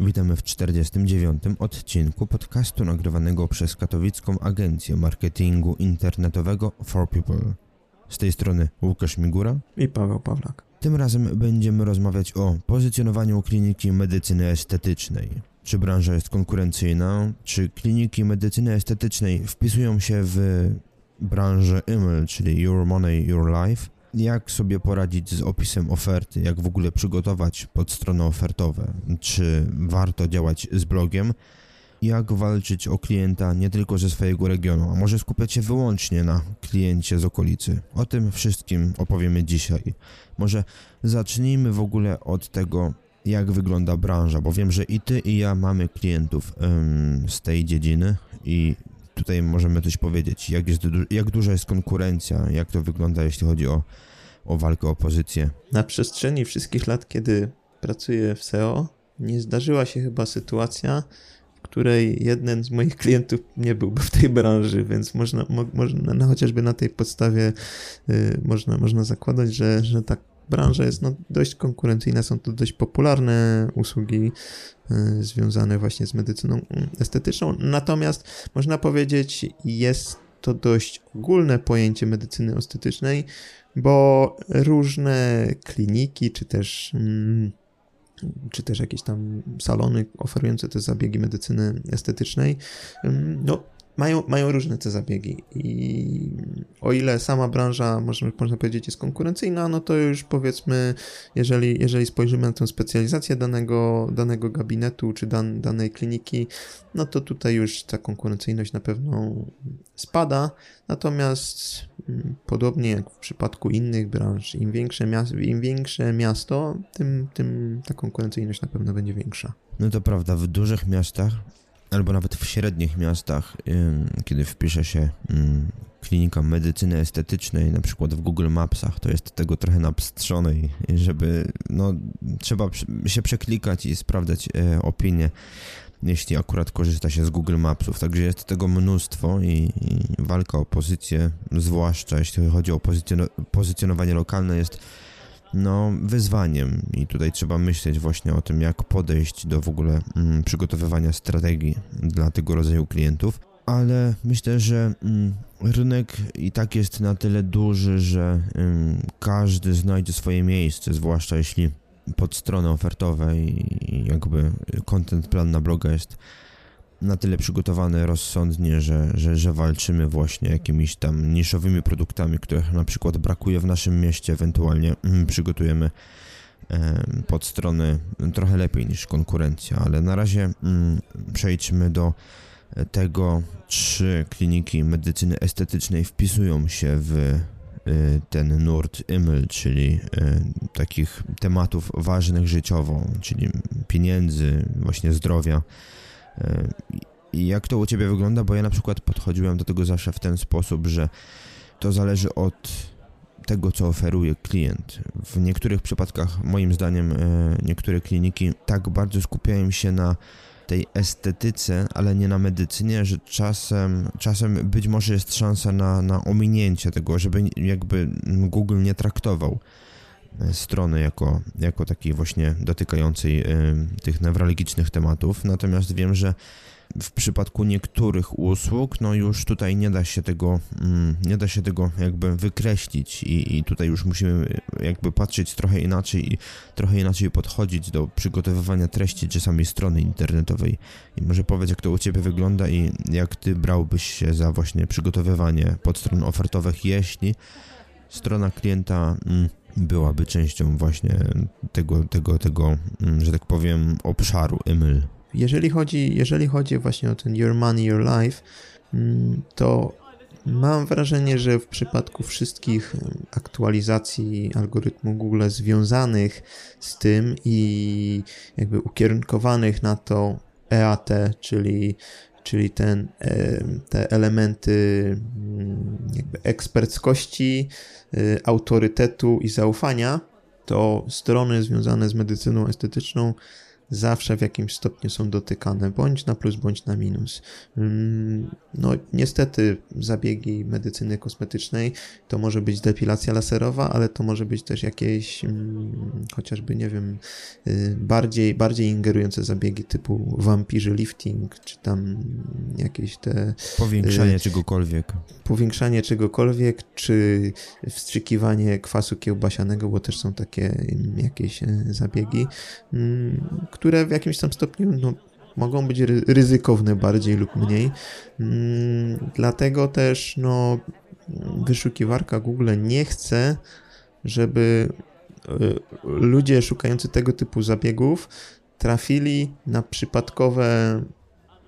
Witamy w 49. odcinku podcastu nagrywanego przez katowicką agencję marketingu internetowego For People. Z tej strony Łukasz Migura i Paweł Pawlak. Tym razem będziemy rozmawiać o pozycjonowaniu kliniki medycyny estetycznej. Czy branża jest konkurencyjna? Czy kliniki medycyny estetycznej wpisują się w branżę IML, czyli Your Money, Your Life? Jak sobie poradzić z opisem oferty, jak w ogóle przygotować podstrony ofertowe, czy warto działać z blogiem, jak walczyć o klienta nie tylko ze swojego regionu, a może skupiać się wyłącznie na kliencie z okolicy. O tym wszystkim opowiemy dzisiaj. Może zacznijmy w ogóle od tego, jak wygląda branża, bo wiem, że i ty, i ja mamy klientów ym, z tej dziedziny i tutaj możemy coś powiedzieć, jak, jest, jak duża jest konkurencja, jak to wygląda, jeśli chodzi o, o walkę o pozycję. Na przestrzeni wszystkich lat, kiedy pracuję w SEO, nie zdarzyła się chyba sytuacja, w której jeden z moich klientów nie byłby w tej branży, więc można, mo, można no chociażby na tej podstawie y, można, można zakładać, że, że tak branża jest no, dość konkurencyjna, są to dość popularne usługi y, związane właśnie z medycyną estetyczną. Natomiast można powiedzieć, jest to dość ogólne pojęcie medycyny estetycznej, bo różne kliniki czy też. Mm, czy też jakieś tam salony oferujące te zabiegi medycyny estetycznej, mm, no, mają, mają różne te zabiegi i o ile sama branża, można, można powiedzieć, jest konkurencyjna, no to już powiedzmy, jeżeli, jeżeli spojrzymy na tę specjalizację danego, danego gabinetu czy dan, danej kliniki, no to tutaj już ta konkurencyjność na pewno spada, natomiast mm, podobnie jak w przypadku innych branż, im większe, miasto, im większe miasto, tym, tym ta konkurencyjność na pewno będzie większa. No to prawda, w dużych miastach albo nawet w średnich miastach, kiedy wpisze się klinika medycyny estetycznej, na przykład w Google Mapsach, to jest tego trochę napstrzone żeby, no, trzeba się przeklikać i sprawdzać e, opinie, jeśli akurat korzysta się z Google Mapsów. Także jest tego mnóstwo i, i walka o pozycję, zwłaszcza jeśli chodzi o pozycjonowanie lokalne, jest no, wyzwaniem i tutaj trzeba myśleć właśnie o tym, jak podejść do w ogóle mm, przygotowywania strategii dla tego rodzaju klientów. Ale myślę, że mm, rynek i tak jest na tyle duży, że mm, każdy znajdzie swoje miejsce, zwłaszcza jeśli pod stronę ofertowe i jakby content plan na bloga jest na tyle przygotowane rozsądnie, że, że, że walczymy właśnie jakimiś tam niszowymi produktami, których na przykład brakuje w naszym mieście, ewentualnie mm, przygotujemy pod strony trochę lepiej niż konkurencja, ale na razie mm, przejdźmy do tego, czy kliniki medycyny estetycznej wpisują się w y, ten nurt IML, czyli y, takich tematów ważnych życiowo, czyli pieniędzy, właśnie zdrowia, i jak to u Ciebie wygląda? Bo ja na przykład podchodziłem do tego zawsze w ten sposób, że to zależy od tego, co oferuje klient. W niektórych przypadkach, moim zdaniem, e, niektóre kliniki tak bardzo skupiają się na tej estetyce, ale nie na medycynie, że czasem, czasem być może jest szansa na, na ominięcie tego, żeby jakby Google nie traktował strony jako, jako takiej właśnie dotykającej y, tych newralgicznych tematów. Natomiast wiem, że w przypadku niektórych usług, no już tutaj nie da się tego, mm, nie da się tego jakby wykreślić i, i tutaj już musimy jakby patrzeć trochę inaczej i trochę inaczej podchodzić do przygotowywania treści czy samej strony internetowej. I może powiedz, jak to u Ciebie wygląda i jak Ty brałbyś się za właśnie przygotowywanie podstron ofertowych, jeśli strona klienta mm, byłaby częścią właśnie tego, tego, tego, mm, że tak powiem, obszaru EML. Jeżeli chodzi, jeżeli chodzi właśnie o ten Your Money, Your Life, mm, to mam wrażenie, że w przypadku wszystkich aktualizacji algorytmu Google związanych z tym i jakby ukierunkowanych na to EAT, czyli czyli ten, te elementy mm, jakby eksperckości, y, autorytetu i zaufania, to strony związane z medycyną estetyczną zawsze w jakimś stopniu są dotykane, bądź na plus, bądź na minus. Mm, no, niestety, zabiegi medycyny kosmetycznej to może być depilacja laserowa, ale to może być też jakieś mm, chociażby, nie wiem, y, bardziej, bardziej ingerujące zabiegi typu vampirzy lifting, czy tam jakieś te. Powiększanie y, czegokolwiek. Powiększanie czegokolwiek, czy wstrzykiwanie kwasu kiełbasianego, bo też są takie mm, jakieś y, zabiegi które w jakimś tam stopniu no, mogą być ryzykowne bardziej lub mniej. Mm, dlatego też no, wyszukiwarka Google nie chce, żeby y, ludzie szukający tego typu zabiegów trafili na przypadkowe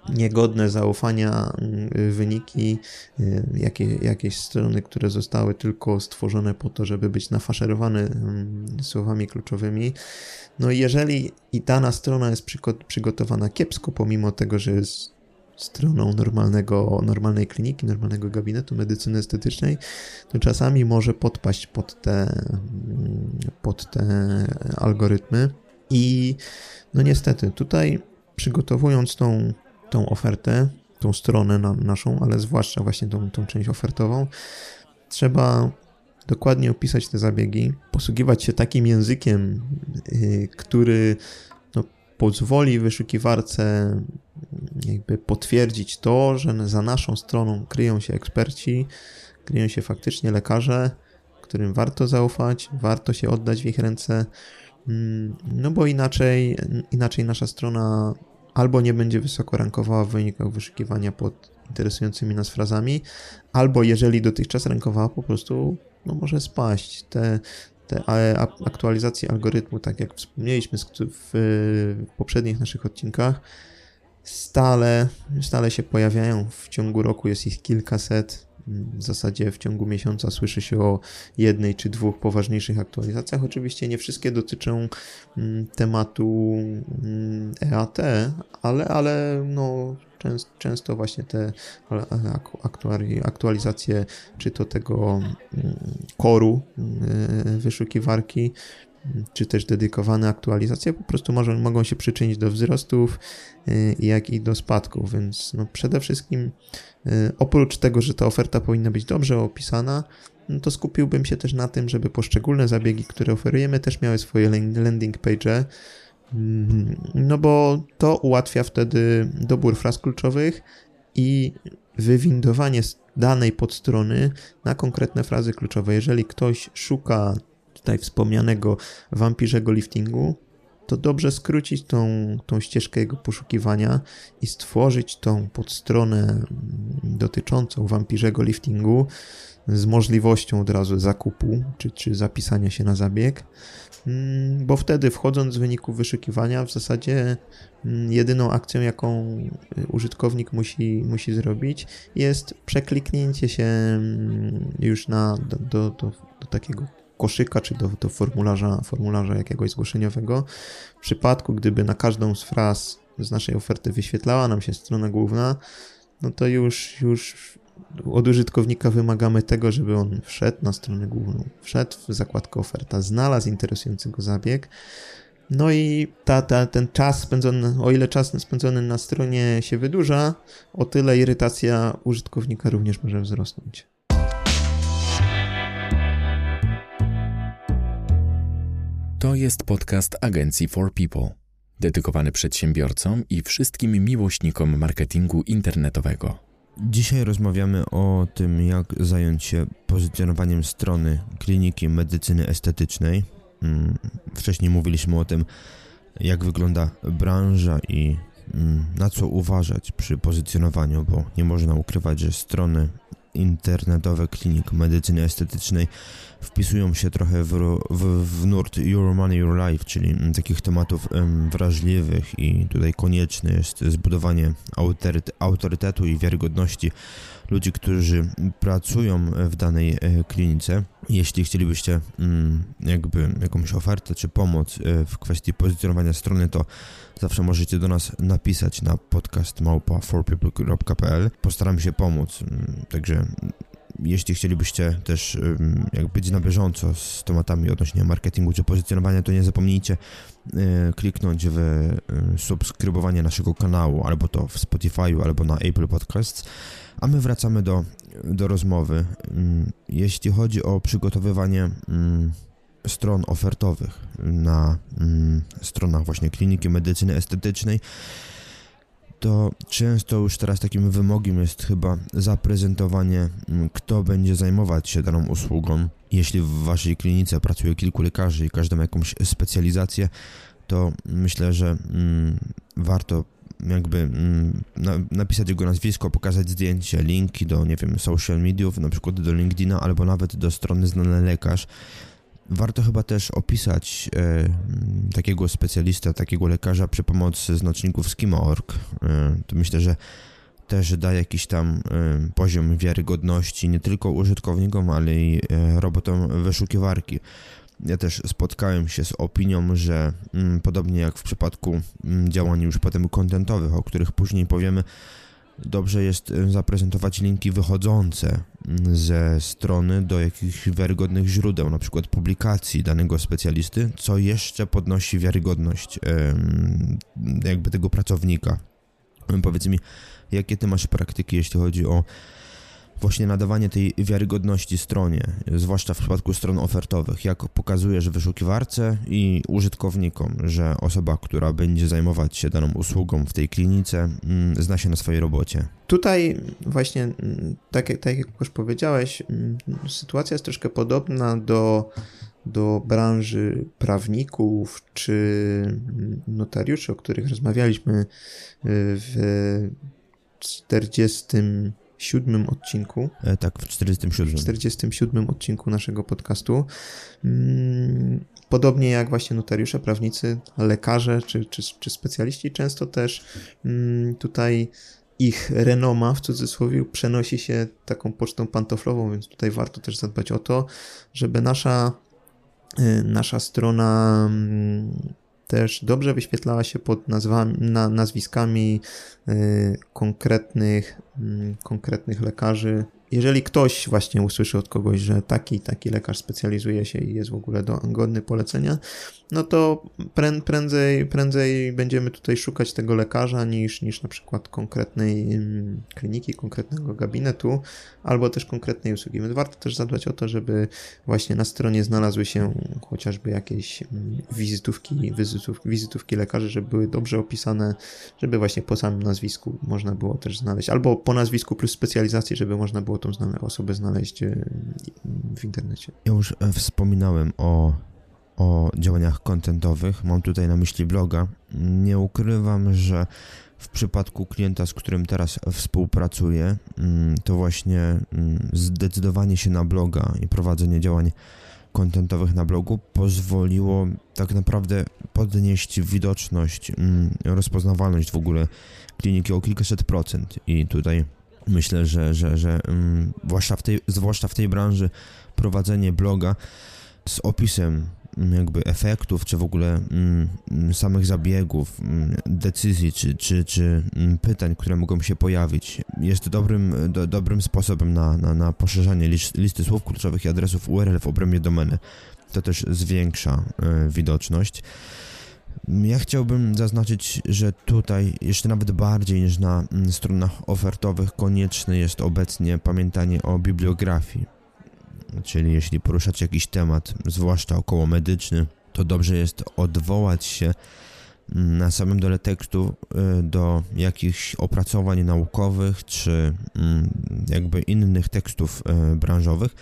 niegodne zaufania y, wyniki, y, jakie, jakieś strony, które zostały tylko stworzone po to, żeby być nafaszerowane mm, słowami kluczowymi. No i jeżeli i dana strona jest przygotowana kiepsko, pomimo tego, że jest stroną normalnego, normalnej kliniki, normalnego gabinetu medycyny estetycznej, to czasami może podpaść pod te, mm, pod te algorytmy. I no niestety, tutaj przygotowując tą, tą ofertę, tą stronę na, naszą, ale zwłaszcza właśnie tą, tą część ofertową, trzeba dokładnie opisać te zabiegi, posługiwać się takim językiem, yy, który no, pozwoli wyszukiwarce jakby potwierdzić to, że za naszą stroną kryją się eksperci, kryją się faktycznie lekarze, którym warto zaufać, warto się oddać w ich ręce, mm, no bo inaczej, inaczej nasza strona albo nie będzie wysoko rankowała w wynikach wyszukiwania pod interesującymi nas frazami, albo jeżeli dotychczas rankowała, po prostu no, może spaść. Te, te aktualizacje algorytmu, tak jak wspomnieliśmy w poprzednich naszych odcinkach, stale, stale się pojawiają. W ciągu roku jest ich kilkaset. W zasadzie w ciągu miesiąca słyszy się o jednej czy dwóch poważniejszych aktualizacjach. Oczywiście nie wszystkie dotyczą mm, tematu EAT, mm, e ale, ale no, często właśnie te aktualizacje, czy to tego koru mm, wyszukiwarki, czy też dedykowane aktualizacje po prostu może, mogą się przyczynić do wzrostów, y, jak i do spadków, więc no przede wszystkim y, oprócz tego, że ta oferta powinna być dobrze opisana, no to skupiłbym się też na tym, żeby poszczególne zabiegi, które oferujemy, też miały swoje landing page, mm, no bo to ułatwia wtedy dobór fraz kluczowych i wywindowanie danej podstrony na konkretne frazy kluczowe. Jeżeli ktoś szuka tutaj wspomnianego wampirzego liftingu, to dobrze skrócić tą, tą ścieżkę jego poszukiwania i stworzyć tą podstronę dotyczącą wampirzego liftingu z możliwością od razu zakupu czy, czy zapisania się na zabieg, mm, bo wtedy wchodząc z wyników wyszukiwania w zasadzie mm, jedyną akcją, jaką użytkownik musi, musi zrobić jest przekliknięcie się mm, już na, do, do, do, do takiego koszyka, czy do, do formularza, formularza jakiegoś zgłoszeniowego. W przypadku, gdyby na każdą z fraz z naszej oferty wyświetlała nam się strona główna, no to już, już od użytkownika wymagamy tego, żeby on wszedł na stronę główną, wszedł w zakładkę oferta, znalazł interesujący go zabieg, no i ta, ta, ten czas spędzony, o ile czas spędzony na stronie się wydłuża, o tyle irytacja użytkownika również może wzrosnąć. To jest podcast agencji For People, dedykowany przedsiębiorcom i wszystkim miłośnikom marketingu internetowego. Dzisiaj rozmawiamy o tym, jak zająć się pozycjonowaniem strony kliniki medycyny estetycznej. Mm, wcześniej mówiliśmy o tym, jak wygląda branża i mm, na co uważać przy pozycjonowaniu, bo nie można ukrywać, że strony internetowe klinik medycyny estetycznej wpisują się trochę w, w, w nurt Your Money, Your Life, czyli takich tematów wrażliwych i tutaj konieczne jest zbudowanie autorytetu i wiarygodności ludzi, którzy pracują w danej e, klinice. Jeśli chcielibyście mm, jakby jakąś ofertę czy pomoc e, w kwestii pozycjonowania strony, to zawsze możecie do nas napisać na podcast małpa 4people.pl. Postaram się pomóc, mm, także jeśli chcielibyście też być na bieżąco z tematami odnośnie marketingu czy pozycjonowania, to nie zapomnijcie kliknąć w subskrybowanie naszego kanału, albo to w Spotify'u, albo na Apple Podcasts. A my wracamy do, do rozmowy. Jeśli chodzi o przygotowywanie stron ofertowych na stronach właśnie kliniki medycyny estetycznej, to często już teraz takim wymogiem jest chyba zaprezentowanie, kto będzie zajmować się daną usługą. Jeśli w waszej klinice pracuje kilku lekarzy i każdy ma jakąś specjalizację, to myślę, że mm, warto jakby mm, na, napisać jego nazwisko, pokazać zdjęcie, linki do, nie wiem, social mediów, na przykład do LinkedIna albo nawet do strony znany lekarz. Warto chyba też opisać e, takiego specjalista, takiego lekarza przy pomocy znaczników schema.org. E, to myślę, że też da jakiś tam e, poziom wiarygodności nie tylko użytkownikom, ale i e, robotom wyszukiwarki. Ja też spotkałem się z opinią, że mm, podobnie jak w przypadku mm, działań już potem kontentowych, o których później powiemy, dobrze jest y, zaprezentować linki wychodzące mm, ze strony do jakichś wiarygodnych źródeł, przykład publikacji danego specjalisty, co jeszcze podnosi wiarygodność jakby tego pracownika. Powiedz mi, jakie ty masz praktyki, jeśli chodzi o właśnie nadawanie tej wiarygodności stronie, zwłaszcza w przypadku stron ofertowych, jak pokazujesz wyszukiwarce i użytkownikom, że osoba, która będzie zajmować się daną usługą w tej klinice, mm, zna się na swojej robocie. Tutaj właśnie, mm, tak, jak, tak jak już powiedziałeś, mm, sytuacja jest troszkę podobna do do branży prawników czy notariuszy, o których rozmawialiśmy y, w 40 siódmym odcinku. E, tak, w 47. W 47 odcinku naszego podcastu. Mm, podobnie jak właśnie notariusze, prawnicy, lekarze czy, czy, czy specjaliści, często też mm, tutaj ich renoma w cudzysłowie przenosi się taką pocztą pantoflową, więc tutaj warto też zadbać o to, żeby nasza, y, nasza strona mm, też dobrze wyświetlała się pod nazwami, na, nazwiskami y, konkretnych, y, konkretnych lekarzy jeżeli ktoś właśnie usłyszy od kogoś, że taki taki lekarz specjalizuje się i jest w ogóle do, godny polecenia, no to prę, prędzej, prędzej będziemy tutaj szukać tego lekarza niż, niż na przykład konkretnej mm, kliniki, konkretnego gabinetu albo też konkretnej usługi. Więc warto też zadbać o to, żeby właśnie na stronie znalazły się chociażby jakieś mm, wizytówki, wizytówki, wizytówki lekarzy, żeby były dobrze opisane, żeby właśnie po samym nazwisku można było też znaleźć, albo po nazwisku plus specjalizacji, żeby można było tą osobę znaleźć e, w internecie. Ja już e, wspominałem o, o działaniach kontentowych, mam tutaj na myśli bloga. Nie ukrywam, że w przypadku klienta, z którym teraz współpracuję, mm, to właśnie mm, zdecydowanie się na bloga i prowadzenie działań kontentowych na blogu pozwoliło tak naprawdę podnieść widoczność, mm, rozpoznawalność w ogóle kliniki o kilkaset procent i tutaj Myślę, że, że, że um, zwłaszcza, w tej, zwłaszcza w tej branży prowadzenie bloga z opisem mm, jakby efektów, czy w ogóle mm, samych zabiegów, mm, decyzji, czy, czy, czy mm, pytań, które mogą się pojawić, jest dobrym, do, dobrym sposobem na, na, na poszerzanie listy słów kluczowych i adresów URL w obrębie domeny. To też zwiększa y, widoczność. Ja chciałbym zaznaczyć, że tutaj jeszcze nawet bardziej niż na mm, stronach ofertowych konieczne jest obecnie pamiętanie o bibliografii. Czyli jeśli poruszacie jakiś temat, zwłaszcza około medyczny, to dobrze jest odwołać się mm, na samym dole tekstu y, do jakichś opracowań naukowych czy mm, jakby innych tekstów y, branżowych,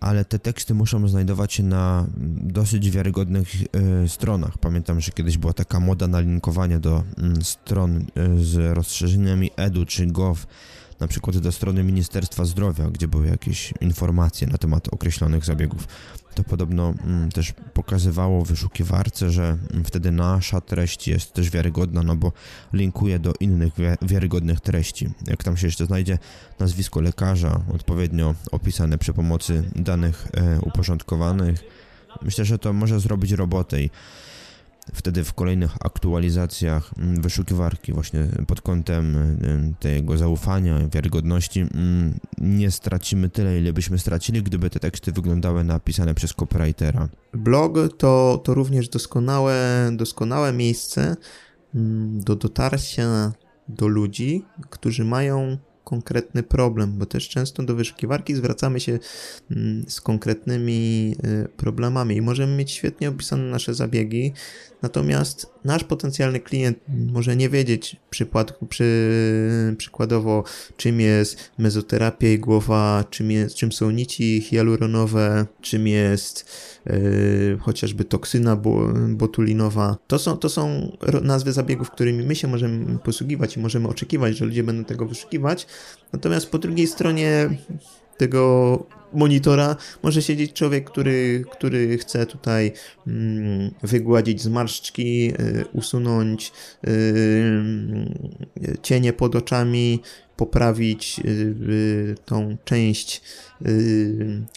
ale te teksty muszą znajdować się na dosyć wiarygodnych y, stronach. Pamiętam, że kiedyś była taka moda na linkowanie do y, stron y, z rozszerzeniami edu czy gov, na przykład do strony Ministerstwa Zdrowia, gdzie były jakieś informacje na temat określonych zabiegów to podobno mm, też pokazywało wyszukiwarce, że mm, wtedy nasza treść jest też wiarygodna, no bo linkuje do innych wiarygodnych treści. Jak tam się jeszcze znajdzie nazwisko lekarza, odpowiednio opisane przy pomocy danych e, uporządkowanych, myślę, że to może zrobić robotę i wtedy w kolejnych aktualizacjach mm, wyszukiwarki właśnie pod kątem tego zaufania, wiarygodności mm, nie stracimy tyle, ile byśmy stracili, gdyby te teksty wyglądały napisane przez copywritera. Blog to, to również doskonałe, doskonałe miejsce do dotarcia do ludzi, którzy mają konkretny problem, bo też często do wyszukiwarki zwracamy się mm, z konkretnymi y, problemami i możemy mieć świetnie opisane nasze zabiegi, natomiast nasz potencjalny klient może nie wiedzieć przykład, przy, przykładowo czym jest mezoterapia i głowa, czym, jest, czym są nici hialuronowe, czym jest yy, chociażby toksyna botulinowa. To są, to są nazwy zabiegów, którymi my się możemy posługiwać i możemy oczekiwać, że ludzie będą tego wyszukiwać, natomiast po drugiej stronie tego monitora. Może siedzieć człowiek, który, który chce tutaj mm, wygładzić zmarszczki, y, usunąć y, cienie pod oczami, poprawić y, tą część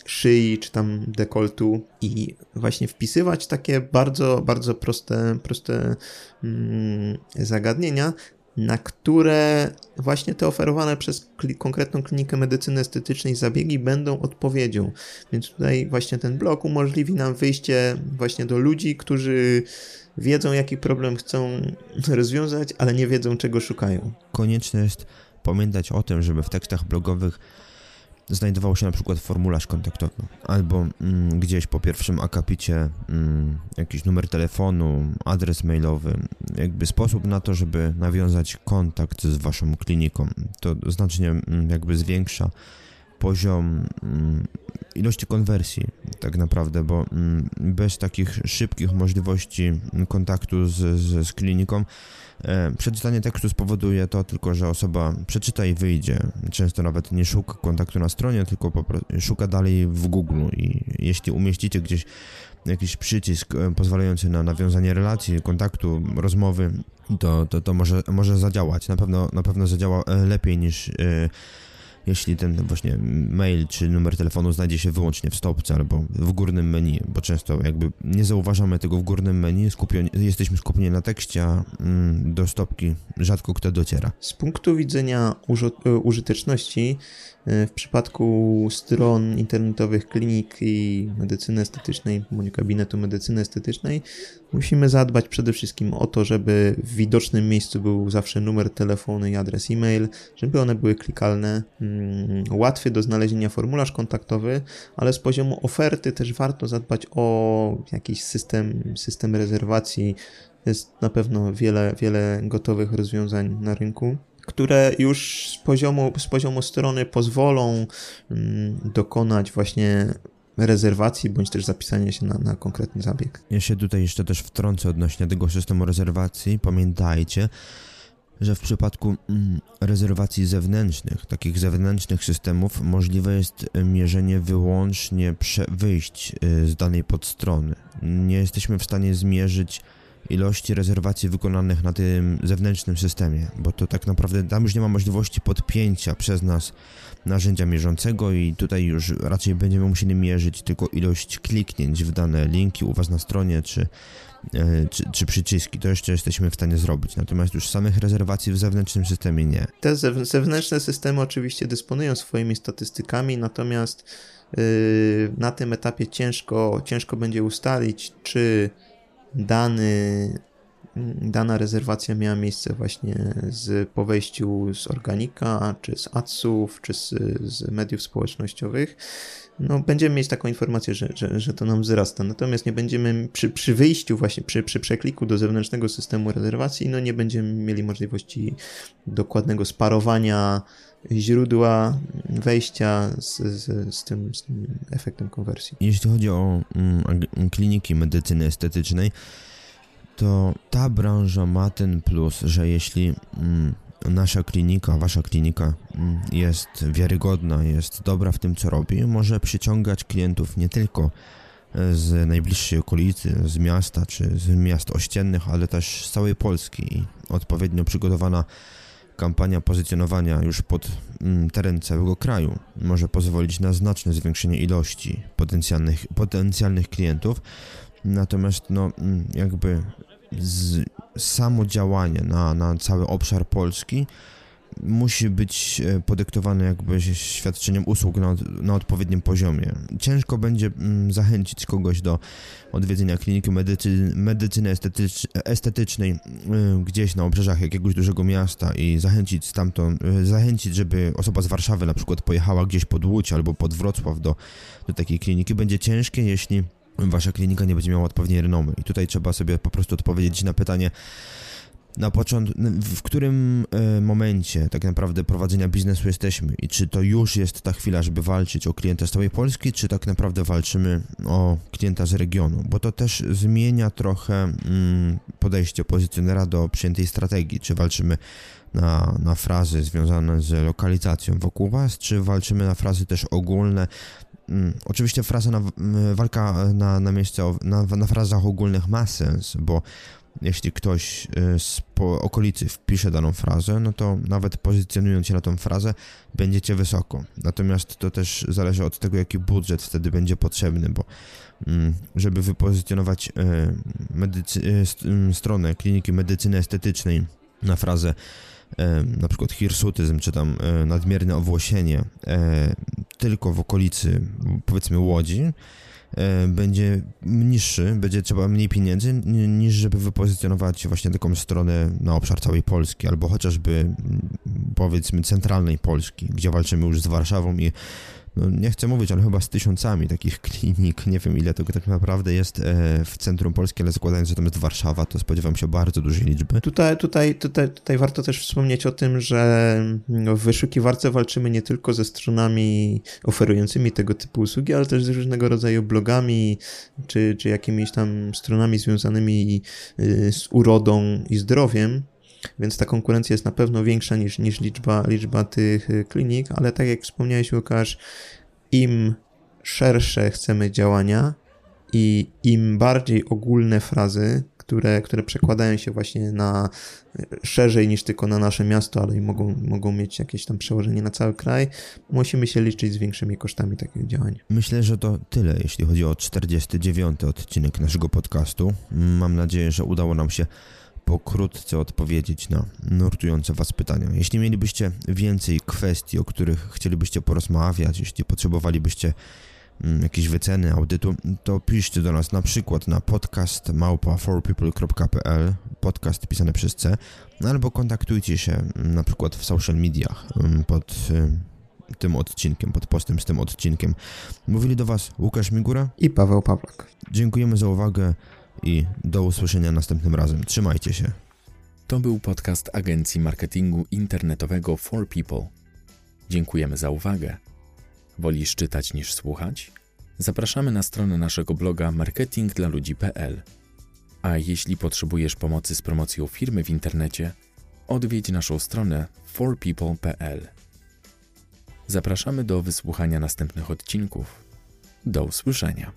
szyi czy tam dekoltu i właśnie wpisywać takie bardzo, bardzo proste, proste mm, zagadnienia, na które właśnie te oferowane przez konkretną klinikę medycyny estetycznej zabiegi będą odpowiedzią. Więc tutaj właśnie ten blok umożliwi nam wyjście właśnie do ludzi, którzy wiedzą, jaki problem chcą rozwiązać, ale nie wiedzą, czego szukają. Konieczne jest pamiętać o tym, żeby w tekstach blogowych znajdował się na przykład formularz kontaktowy, albo mm, gdzieś po pierwszym akapicie mm, jakiś numer telefonu, adres mailowy, jakby sposób na to, żeby nawiązać kontakt z waszą kliniką. To znacznie mm, jakby zwiększa poziom mm, ilości konwersji tak naprawdę, bo mm, bez takich szybkich możliwości kontaktu z, z, z kliniką e, przeczytanie tekstu spowoduje to tylko, że osoba przeczyta i wyjdzie. Często nawet nie szuka kontaktu na stronie, tylko szuka dalej w Google i jeśli umieścicie gdzieś jakiś przycisk e, pozwalający na nawiązanie relacji, kontaktu, rozmowy, to, to, to może, może zadziałać. Na pewno, na pewno zadziała e, lepiej niż jeśli ten właśnie mail czy numer telefonu znajdzie się wyłącznie w stopce albo w górnym menu, bo często jakby nie zauważamy tego w górnym menu, skupieni, jesteśmy skupieni na tekście, a mm, do stopki rzadko kto dociera. Z punktu widzenia e, użyteczności w przypadku stron internetowych klinik i medycyny estetycznej, bądź gabinetu medycyny estetycznej, musimy zadbać przede wszystkim o to, żeby w widocznym miejscu był zawsze numer telefonu i adres e-mail, żeby one były klikalne, mm, łatwy do znalezienia formularz kontaktowy, ale z poziomu oferty też warto zadbać o jakiś system, system rezerwacji. Jest na pewno wiele, wiele gotowych rozwiązań na rynku które już z poziomu, z poziomu strony pozwolą mm, dokonać właśnie rezerwacji, bądź też zapisania się na, na konkretny zabieg. Ja się tutaj jeszcze też wtrącę odnośnie tego systemu rezerwacji. Pamiętajcie, że w przypadku mm, rezerwacji zewnętrznych, takich zewnętrznych systemów, możliwe jest mierzenie wyłącznie wyjść y, z danej podstrony. Nie jesteśmy w stanie zmierzyć ilości rezerwacji wykonanych na tym zewnętrznym systemie, bo to tak naprawdę tam już nie ma możliwości podpięcia przez nas narzędzia mierzącego i tutaj już raczej będziemy musieli mierzyć tylko ilość kliknięć w dane linki u Was na stronie, czy, e, czy, czy przyciski. To jeszcze jesteśmy w stanie zrobić, natomiast już samych rezerwacji w zewnętrznym systemie nie. Te zewnętrzne systemy oczywiście dysponują swoimi statystykami, natomiast yy, na tym etapie ciężko, ciężko będzie ustalić, czy dany, dana rezerwacja miała miejsce właśnie z, po wejściu z Organika, czy z Adsów, czy z, z mediów społecznościowych, no będziemy mieć taką informację, że, że, że to nam wzrasta. Natomiast nie będziemy przy, przy wyjściu właśnie, przy, przy przekliku do zewnętrznego systemu rezerwacji, no nie będziemy mieli możliwości dokładnego sparowania źródła wejścia z, z, z, tym, z tym efektem konwersji. Jeśli chodzi o mm, kliniki medycyny estetycznej, to ta branża ma ten plus, że jeśli mm, nasza klinika, wasza klinika mm, jest wiarygodna, jest dobra w tym, co robi, może przyciągać klientów nie tylko z najbliższej okolicy, z miasta czy z miast ościennych, ale też z całej Polski i odpowiednio przygotowana kampania pozycjonowania już pod mm, teren całego kraju może pozwolić na znaczne zwiększenie ilości potencjalnych, potencjalnych klientów. Natomiast no, mm, jakby z, samo działanie na, na cały obszar Polski musi być e, podyktowane jakby świadczeniem usług na, na odpowiednim poziomie. Ciężko będzie mm, zachęcić kogoś do odwiedzenia kliniki medycy, medycyny estetycz, estetycznej y, gdzieś na obrzeżach jakiegoś dużego miasta i zachęcić stamtąd, y, zachęcić, żeby osoba z Warszawy na przykład pojechała gdzieś pod Łódź albo pod Wrocław do, do takiej kliniki, będzie ciężkie, jeśli wasza klinika nie będzie miała odpowiedniej renomy. I tutaj trzeba sobie po prostu odpowiedzieć na pytanie, na początku, w którym e, momencie tak naprawdę prowadzenia biznesu jesteśmy? I czy to już jest ta chwila, żeby walczyć o klienta z całej Polski, czy tak naprawdę walczymy o klienta z regionu, bo to też zmienia trochę mm, podejście pozycjonera do przyjętej strategii, czy walczymy na, na frazy związane z lokalizacją wokół Was, czy walczymy na frazy też ogólne, Mm, oczywiście fraza na, walka na, na miejsce, na, na frazach ogólnych ma sens, bo jeśli ktoś y, z okolicy wpisze daną frazę, no to nawet pozycjonując się na tą frazę, będziecie wysoko. Natomiast to też zależy od tego, jaki budżet wtedy będzie potrzebny, bo mm, żeby wypozycjonować y, stronę kliniki medycyny estetycznej na frazę na przykład hirsutyzm, czy tam e, nadmierne owłosienie e, tylko w okolicy, powiedzmy, Łodzi, e, będzie niższy, będzie trzeba mniej pieniędzy niż żeby wypozycjonować właśnie taką stronę na obszar całej Polski, albo chociażby powiedzmy centralnej Polski, gdzie walczymy już z Warszawą i no nie chcę mówić, ale chyba z tysiącami takich klinik. Nie wiem, ile tego tak naprawdę jest e, w centrum Polski, ale zakładając, że tam jest Warszawa, to spodziewam się bardzo dużej liczby. Tutaj, tutaj, tutaj, tutaj warto też wspomnieć o tym, że w wyszukiwarce walczymy nie tylko ze stronami oferującymi tego typu usługi, ale też z różnego rodzaju blogami, czy, czy jakimiś tam stronami związanymi y, z urodą i zdrowiem. Więc ta konkurencja jest na pewno większa niż, niż liczba, liczba tych y, klinik, ale tak jak wspomniałeś, Łukasz, im szersze chcemy działania i im bardziej ogólne frazy, które, które przekładają się właśnie na y, szerzej niż tylko na nasze miasto, ale i mogą, mogą mieć jakieś tam przełożenie na cały kraj, musimy się liczyć z większymi kosztami takich działań. Myślę, że to tyle, jeśli chodzi o 49. odcinek naszego podcastu. Mam nadzieję, że udało nam się pokrótce odpowiedzieć na nurtujące Was pytania. Jeśli mielibyście więcej kwestii, o których chcielibyście porozmawiać, jeśli potrzebowalibyście mm, jakieś wyceny audytu, to piszcie do nas na przykład na podcast małpa4people.pl podcast pisany przez C, albo kontaktujcie się mm, na przykład w social mediach mm, pod tym odcinkiem, pod postem z tym odcinkiem. Mówili do Was Łukasz Migura i Paweł Pawlak. Dziękujemy za uwagę i do usłyszenia następnym razem. Trzymajcie się. To był podcast agencji marketingu internetowego For People. Dziękujemy za uwagę. Wolisz czytać niż słuchać? Zapraszamy na stronę naszego bloga marketingdlaludzi.pl. A jeśli potrzebujesz pomocy z promocją firmy w internecie, odwiedź naszą stronę forpeople.pl. Zapraszamy do wysłuchania następnych odcinków. Do usłyszenia.